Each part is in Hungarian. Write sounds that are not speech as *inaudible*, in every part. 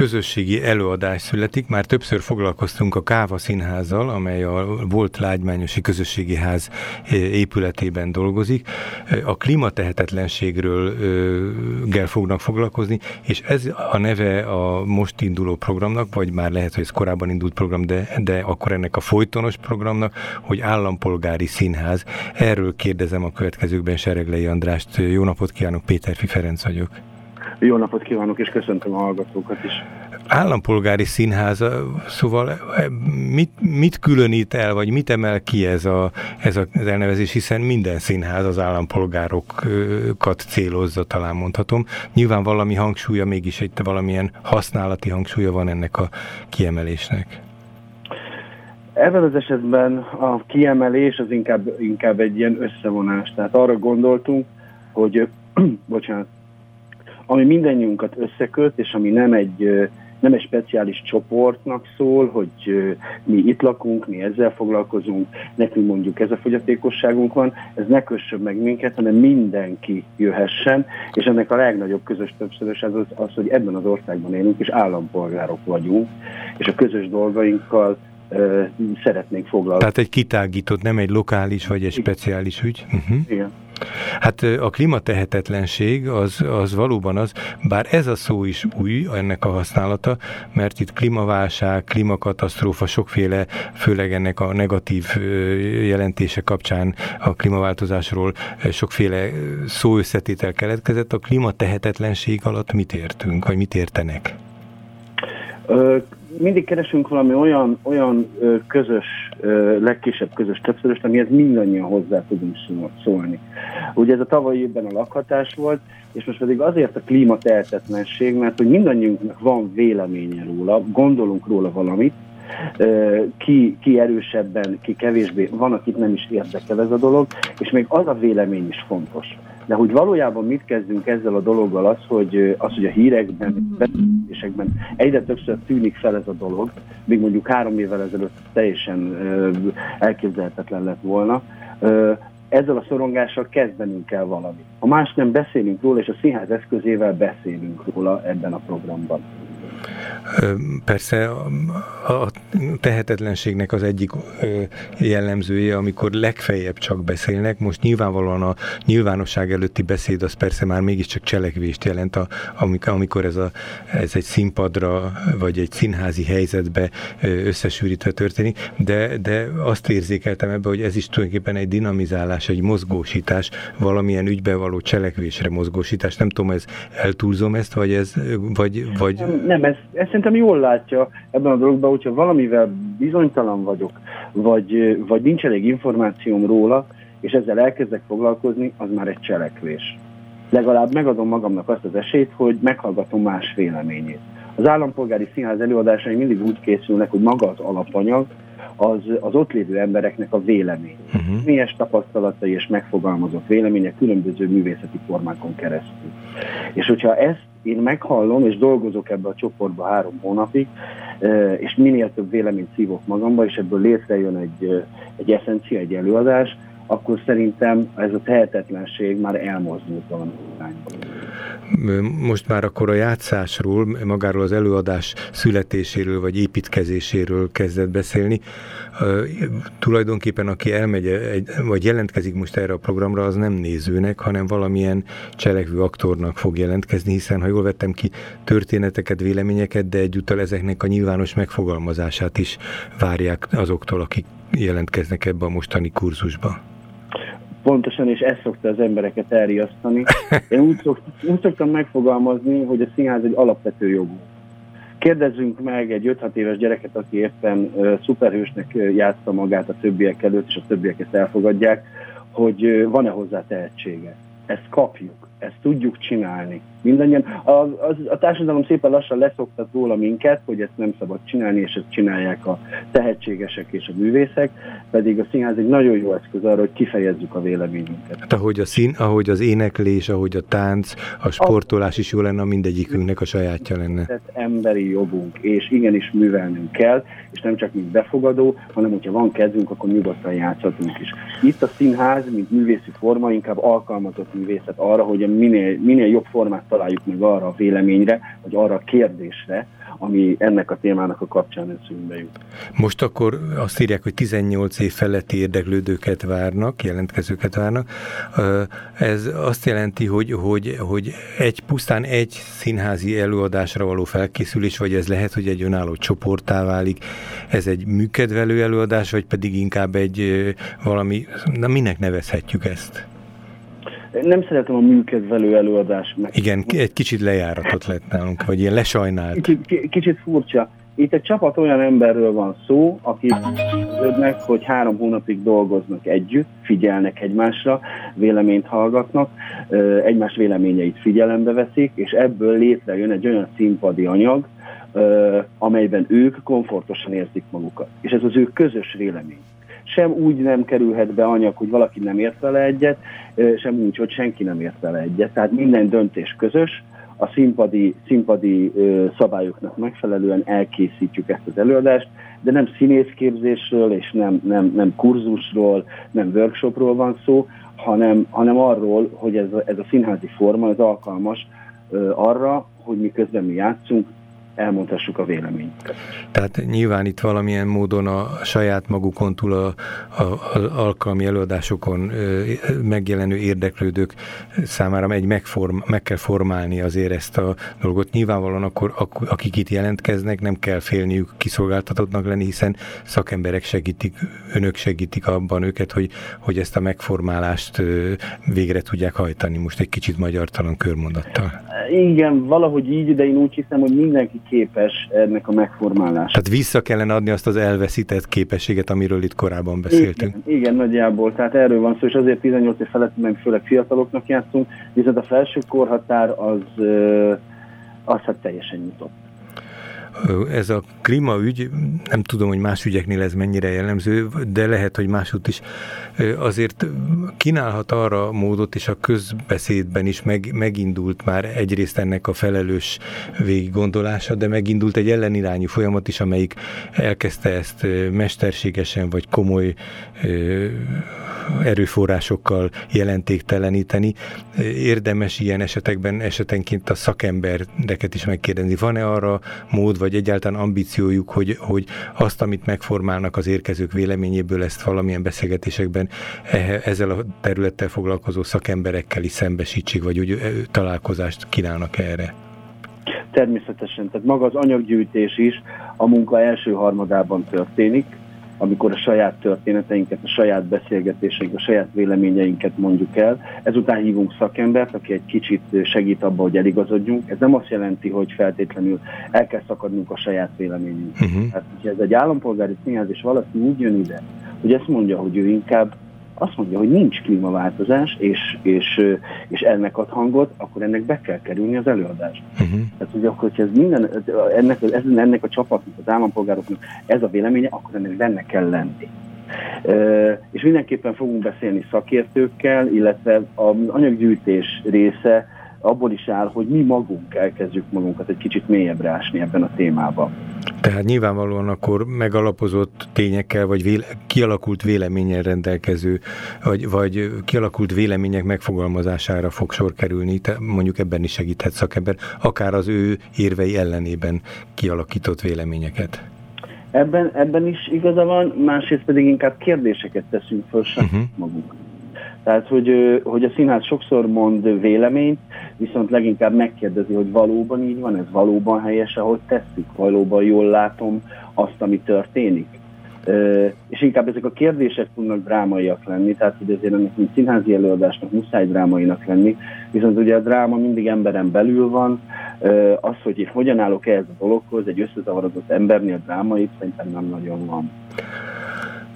közösségi előadás születik. Már többször foglalkoztunk a Káva Színházzal, amely a volt Lágymányosi Közösségi Ház épületében dolgozik. A klímatehetetlenségről gel fognak foglalkozni, és ez a neve a most induló programnak, vagy már lehet, hogy ez korábban indult program, de, de akkor ennek a folytonos programnak, hogy állampolgári színház. Erről kérdezem a következőkben Sereglei Andrást. Jó napot kívánok, Péter Ferenc vagyok. Jó napot kívánok, és köszöntöm a hallgatókat is. Állampolgári színház, szóval mit, mit különít el, vagy mit emel ki ez, a, ez a, az elnevezés, hiszen minden színház az állampolgárokat célozza, talán mondhatom. Nyilván valami hangsúlya, mégis egy valamilyen használati hangsúlya van ennek a kiemelésnek. Ebben az esetben a kiemelés az inkább, inkább egy ilyen összevonás. Tehát arra gondoltunk, hogy, *clears throat* bocsánat, ami mindannyiunkat összeköt, és ami nem egy, nem egy speciális csoportnak szól, hogy mi itt lakunk, mi ezzel foglalkozunk, nekünk mondjuk ez a fogyatékosságunk van, ez ne kössön meg minket, hanem mindenki jöhessen, és ennek a legnagyobb közös többszörös az, az, hogy ebben az országban élünk, és állampolgárok vagyunk, és a közös dolgainkkal szeretnénk foglalkozni. Tehát egy kitágított, nem egy lokális vagy egy speciális ügy? Uh-huh. Igen. Hát a klímatehetetlenség az, az valóban az, bár ez a szó is új, ennek a használata, mert itt klímaválság, klímakatasztrófa, sokféle, főleg ennek a negatív jelentése kapcsán a klímaváltozásról sokféle szóösszetétel keletkezett. A klímatehetetlenség alatt mit értünk, vagy mit értenek? Mindig keresünk valami olyan, olyan közös, legkisebb közös többszöröst, amihez mindannyian hozzá tudunk szólni. Ugye ez a tavalyi évben a lakhatás volt, és most pedig azért a klímatehetetlenség, mert hogy mindannyiunknak van véleménye róla, gondolunk róla valamit, ki, ki erősebben, ki kevésbé, van, akit nem is érdekel ez a dolog, és még az a vélemény is fontos. De hogy valójában mit kezdünk ezzel a dologgal, az, hogy, az, hogy a hírekben, beszélésekben egyre többször tűnik fel ez a dolog, még mondjuk három évvel ezelőtt teljesen elképzelhetetlen lett volna, ezzel a szorongással kezdenünk kell valamit. Ha más nem beszélünk róla, és a színház eszközével beszélünk róla ebben a programban. Persze a tehetetlenségnek az egyik jellemzője, amikor legfeljebb csak beszélnek, most nyilvánvalóan a nyilvánosság előtti beszéd az persze már mégiscsak cselekvést jelent, a, amikor ez, a, ez egy színpadra vagy egy színházi helyzetbe összesűrítve történik, de, de azt érzékeltem ebbe, hogy ez is tulajdonképpen egy dinamizálás, egy mozgósítás, valamilyen ügybe való cselekvésre mozgósítás. Nem tudom, ez eltúlzom ezt, vagy ez, vagy... vagy... Nem, nem ez, ez szerintem jól látja ebben a dologban, hogyha valamivel bizonytalan vagyok, vagy, vagy nincs elég információm róla, és ezzel elkezdek foglalkozni, az már egy cselekvés. Legalább megadom magamnak azt az esélyt, hogy meghallgatom más véleményét. Az állampolgári színház előadásai mindig úgy készülnek, hogy maga az alapanyag, az, az ott lévő embereknek a vélemény. Uh-huh. Milyes tapasztalatai és megfogalmazott véleménye különböző művészeti formákon keresztül. És hogyha ezt én meghallom, és dolgozok ebbe a csoportba három hónapig, és minél több véleményt szívok magamba, és ebből létrejön egy, egy eszencia, egy előadás, akkor szerintem ez a tehetetlenség már elmozdult valami most már akkor a játszásról, magáról az előadás születéséről vagy építkezéséről kezdett beszélni. Tulajdonképpen aki elmegy, egy, vagy jelentkezik most erre a programra, az nem nézőnek, hanem valamilyen cselekvő aktornak fog jelentkezni, hiszen ha jól vettem ki történeteket, véleményeket, de egyúttal ezeknek a nyilvános megfogalmazását is várják azoktól, akik jelentkeznek ebbe a mostani kurzusba. Pontosan, és ez szokta az embereket elriasztani. Én úgy, szokt, úgy szoktam megfogalmazni, hogy a színház egy alapvető jogú. Kérdezzünk meg egy 5-6 éves gyereket, aki éppen uh, szuperhősnek játsza magát a többiek előtt, és a többiek ezt elfogadják, hogy uh, van-e hozzá tehetsége. Ezt kapjuk, ezt tudjuk csinálni. Mindannyian, a, a, a társadalom szépen lassan leszoktat róla minket, hogy ezt nem szabad csinálni, és ezt csinálják a tehetségesek és a művészek, pedig a színház egy nagyon jó eszköz arra, hogy kifejezzük a véleményünket. Hát ahogy a szín, ahogy az éneklés, ahogy a tánc, a sportolás is jó lenne, mindegyikünknek a sajátja lenne. Ez emberi jogunk, és igenis művelnünk kell, és nem csak mint befogadó, hanem hogyha van kedvünk, akkor nyugodtan játszhatunk is. Itt a színház, mint művészi forma, inkább alkalmazott művészet arra, hogy a minél, minél jobb formát találjuk meg arra a véleményre, vagy arra a kérdésre, ami ennek a témának a kapcsán eszünkbe jut. Most akkor azt írják, hogy 18 év feletti érdeklődőket várnak, jelentkezőket várnak. Ez azt jelenti, hogy, hogy, hogy egy pusztán egy színházi előadásra való felkészülés, vagy ez lehet, hogy egy önálló csoportá válik, ez egy műkedvelő előadás, vagy pedig inkább egy valami, na minek nevezhetjük ezt? Nem szeretem a műkedvelő előadás meg. Igen, egy kicsit lejáratot lett nálunk, vagy ilyen lesajnált. Kicsit, kicsit furcsa. Itt egy csapat olyan emberről van szó, akik ödnek, hogy három hónapig dolgoznak együtt, figyelnek egymásra, véleményt hallgatnak, egymás véleményeit figyelembe veszik, és ebből létrejön egy olyan színpadi anyag, amelyben ők komfortosan érzik magukat. És ez az ő közös vélemény sem úgy nem kerülhet be anyag, hogy valaki nem ért vele egyet, sem úgy, hogy senki nem ért vele egyet. Tehát minden döntés közös, a színpadi, színpadi szabályoknak megfelelően elkészítjük ezt az előadást, de nem színészképzésről és nem, nem, nem kurzusról, nem workshopról van szó, hanem, hanem arról, hogy ez a, ez a színházi forma az alkalmas arra, hogy miközben mi játszunk, elmondhassuk a véleményünket. Tehát nyilván itt valamilyen módon a saját magukon túl a, a, a alkalmi előadásokon ö, megjelenő érdeklődők számára egy megform, meg kell formálni azért ezt a dolgot. Nyilvánvalóan akkor akik itt jelentkeznek, nem kell félniük kiszolgáltatottnak lenni, hiszen szakemberek segítik, önök segítik abban őket, hogy, hogy ezt a megformálást ö, végre tudják hajtani. Most egy kicsit magyartalan körmondattal. Igen, valahogy így, de én úgy hiszem, hogy mindenki képes ennek a megformálására. Tehát vissza kellene adni azt az elveszített képességet, amiről itt korábban beszéltünk. Igen, igen nagyjából. Tehát erről van szó, és azért 18 év felett meg főleg fiataloknak játszunk, viszont a felső korhatár az, az hát teljesen nyitott ez a klímaügy, nem tudom, hogy más ügyeknél ez mennyire jellemző, de lehet, hogy máshogy is azért kínálhat arra módot, és a közbeszédben is meg, megindult már egyrészt ennek a felelős végig gondolása, de megindult egy ellenirányú folyamat is, amelyik elkezdte ezt mesterségesen vagy komoly erőforrásokkal jelentékteleníteni. Érdemes ilyen esetekben esetenként a szakembereket is megkérdezni. Van-e arra mód, vagy egyáltalán ambíciójuk, hogy, hogy azt, amit megformálnak az érkezők véleményéből, ezt valamilyen beszélgetésekben ezzel a területtel foglalkozó szakemberekkel is szembesítsék, vagy úgy találkozást kínálnak erre? Természetesen, tehát maga az anyaggyűjtés is a munka első harmadában történik, amikor a saját történeteinket, a saját beszélgetéseinket, a saját véleményeinket mondjuk el. Ezután hívunk szakembert, aki egy kicsit segít abba, hogy eligazodjunk. Ez nem azt jelenti, hogy feltétlenül el kell szakadnunk a saját véleményünk. Uh-huh. Tehát, hogyha ez egy állampolgári színház, és valaki úgy jön ide, hogy ezt mondja, hogy ő inkább azt mondja, hogy nincs klímaváltozás, és, és, és ennek ad hangot, akkor ennek be kell kerülni az előadásba. Uh-huh. Tehát, hogy akkor, hogyha ez minden, ennek, ez, ennek a csapatnak, az állampolgároknak ez a véleménye, akkor ennek benne kell lenni. Uh, és mindenképpen fogunk beszélni szakértőkkel, illetve az anyaggyűjtés része abból is áll, hogy mi magunk elkezdjük magunkat egy kicsit mélyebbre ásni ebben a témában. Tehát nyilvánvalóan akkor megalapozott tényekkel, vagy véle, kialakult véleményen rendelkező, vagy, vagy kialakult vélemények megfogalmazására fog sor kerülni, te mondjuk ebben is segíthet szakember, akár az ő érvei ellenében kialakított véleményeket. Ebben, ebben is igaza van, másrészt pedig inkább kérdéseket teszünk föl uh-huh. magunk. Tehát, hogy, hogy a színház sokszor mond véleményt, viszont leginkább megkérdezi, hogy valóban így van, ez valóban helyes, ahogy teszik, valóban jól látom azt, ami történik. És inkább ezek a kérdések tudnak drámaiak lenni, tehát hogy ezért ennek mint színházi előadásnak muszáj drámainak lenni, viszont ugye a dráma mindig emberen belül van, az, hogy én hogyan állok ehhez a dologhoz, egy összezavarodott embernél drámai, szerintem nem nagyon van.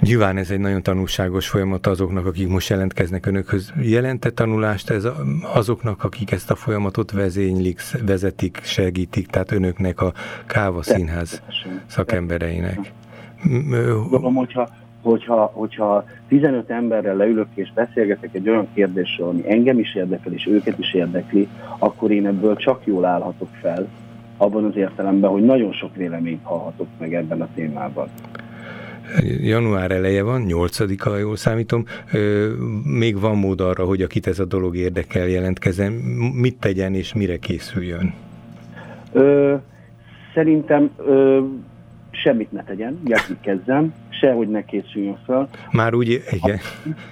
Nyilván ez egy nagyon tanulságos folyamat azoknak, akik most jelentkeznek önökhöz. Jelente tanulást ez azoknak, akik ezt a folyamatot vezénylik, vezetik, segítik, tehát önöknek a Káva Színház szakembereinek? Gondolom, hogyha, hogyha, hogyha 15 emberrel leülök és beszélgetek egy olyan kérdésről, ami engem is érdekel, és őket is érdekli, akkor én ebből csak jól állhatok fel, abban az értelemben, hogy nagyon sok véleményt hallhatok meg ebben a témában. Január eleje van, 8 ha jól számítom, még van mód arra, hogy akit ez a dolog érdekel jelentkezzen, mit tegyen és mire készüljön? Ö, szerintem ö, semmit ne tegyen, kezdem, sehogy ne készüljön fel. Már úgy, igen.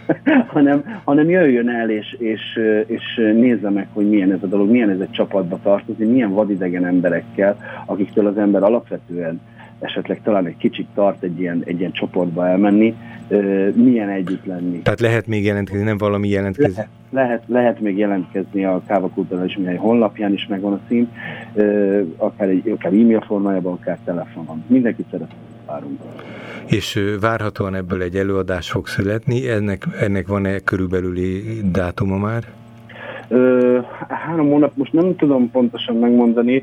*laughs* hanem, hanem jöjjön el és, és, és nézze meg, hogy milyen ez a dolog, milyen ez egy csapatba tartozni, milyen vadidegen emberekkel, akiktől az ember alapvetően esetleg talán egy kicsit tart egy ilyen, egy ilyen csoportba elmenni, milyen együtt lenni. Tehát lehet még jelentkezni, nem valami jelentkezni? Lehet, lehet, lehet még jelentkezni a Káva Kulturális Műhely honlapján is megvan a szín, akár, egy, akár e-mail formájában, akár telefonon. Mindenki szeretne várunk. És várhatóan ebből egy előadás fog születni, ennek, ennek van-e körülbelüli dátuma már? Ö, három hónap, most nem tudom pontosan megmondani,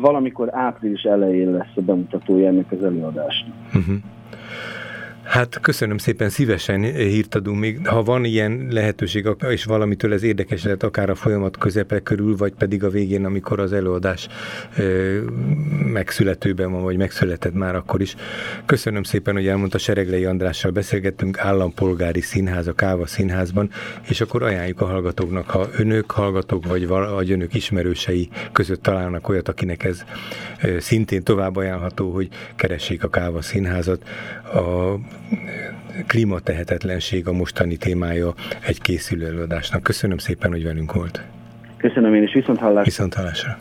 valamikor április elején lesz a bemutatója ennek az előadásnak. Uh-huh. Hát köszönöm szépen, szívesen hírt adunk még. Ha van ilyen lehetőség, és valamitől ez érdekes lehet, akár a folyamat közepe körül, vagy pedig a végén, amikor az előadás megszületőben van, vagy megszületett már akkor is. Köszönöm szépen, hogy elmondta Sereglei Andrással beszélgettünk, állampolgári színház, a Káva színházban, és akkor ajánljuk a hallgatóknak, ha önök hallgatók, vagy, vagy önök ismerősei között találnak olyat, akinek ez szintén tovább ajánlható, hogy keressék a Káva színházat. A klímatehetetlenség a mostani témája egy készülő előadásnak. Köszönöm szépen, hogy velünk volt. Köszönöm én is, viszont hallásra. Viszont hallásra.